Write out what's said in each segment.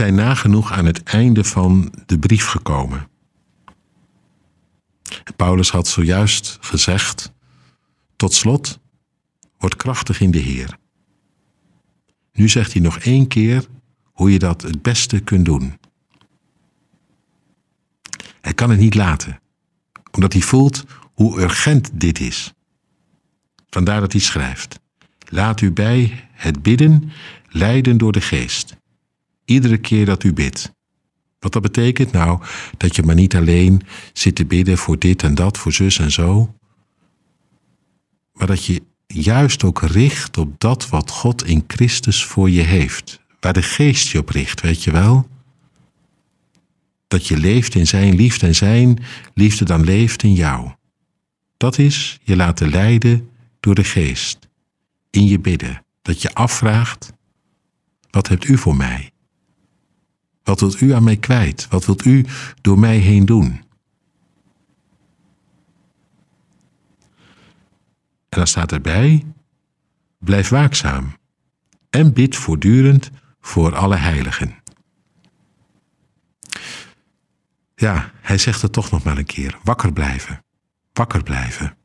zijn nagenoeg aan het einde van de brief gekomen. Paulus had zojuist gezegd: Tot slot, word krachtig in de Heer. Nu zegt hij nog één keer hoe je dat het beste kunt doen. Hij kan het niet laten, omdat hij voelt hoe urgent dit is. Vandaar dat hij schrijft: Laat u bij het bidden leiden door de geest. Iedere keer dat u bidt. Wat dat betekent? Nou, dat je maar niet alleen zit te bidden voor dit en dat, voor zus en zo. Maar dat je juist ook richt op dat wat God in Christus voor je heeft. Waar de geest je op richt, weet je wel? Dat je leeft in zijn liefde en zijn liefde dan leeft in jou. Dat is je laten leiden door de geest. In je bidden. Dat je afvraagt, wat hebt u voor mij? Wat wilt u aan mij kwijt? Wat wilt u door mij heen doen? En dan staat erbij: blijf waakzaam en bid voortdurend voor alle heiligen. Ja, hij zegt het toch nog maar een keer: wakker blijven, wakker blijven.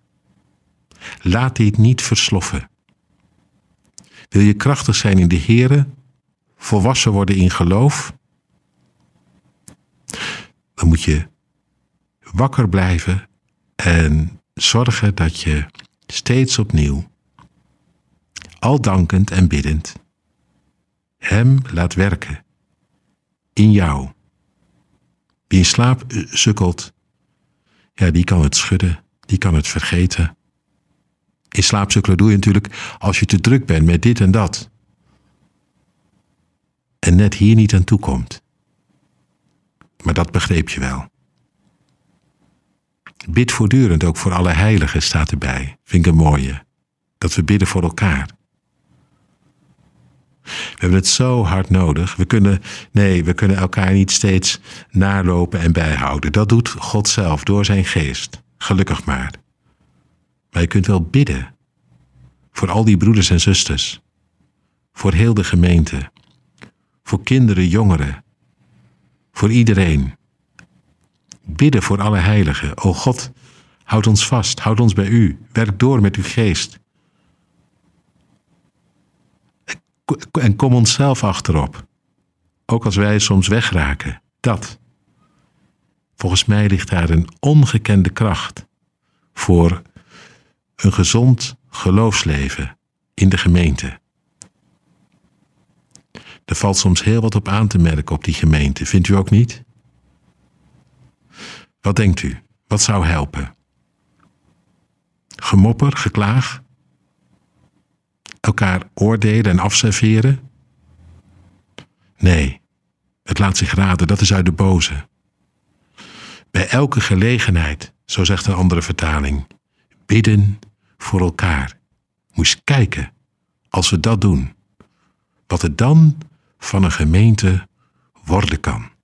Laat dit niet versloffen. Wil je krachtig zijn in de Here, volwassen worden in geloof, dan moet je wakker blijven en zorgen dat je steeds opnieuw, al dankend en biddend, Hem laat werken in jou. Wie in slaap sukkelt, ja, die kan het schudden, die kan het vergeten. In slaap sukkelen doe je natuurlijk als je te druk bent met dit en dat. En net hier niet aan toe komt. Maar dat begreep je wel. Bid voortdurend ook voor alle heiligen, staat erbij. Vind ik een mooie. Dat we bidden voor elkaar. We hebben het zo hard nodig. We kunnen, nee, we kunnen elkaar niet steeds nalopen en bijhouden. Dat doet God zelf door zijn geest. Gelukkig maar. Maar je kunt wel bidden. Voor al die broeders en zusters. Voor heel de gemeente. Voor kinderen, jongeren. Voor iedereen. Bidden voor alle heiligen. O God, houd ons vast, houd ons bij u. Werk door met uw geest. En kom onszelf achterop. Ook als wij soms wegraken. Dat. Volgens mij ligt daar een ongekende kracht voor een gezond geloofsleven in de gemeente. Er valt soms heel wat op aan te merken op die gemeente, vindt u ook niet? Wat denkt u? Wat zou helpen? Gemopper, geklaag? Elkaar oordelen en afserveren? Nee, het laat zich raden, dat is uit de boze. Bij elke gelegenheid, zo zegt een andere vertaling, bidden voor elkaar. Moest kijken, als we dat doen, wat er dan van een gemeente worden kan.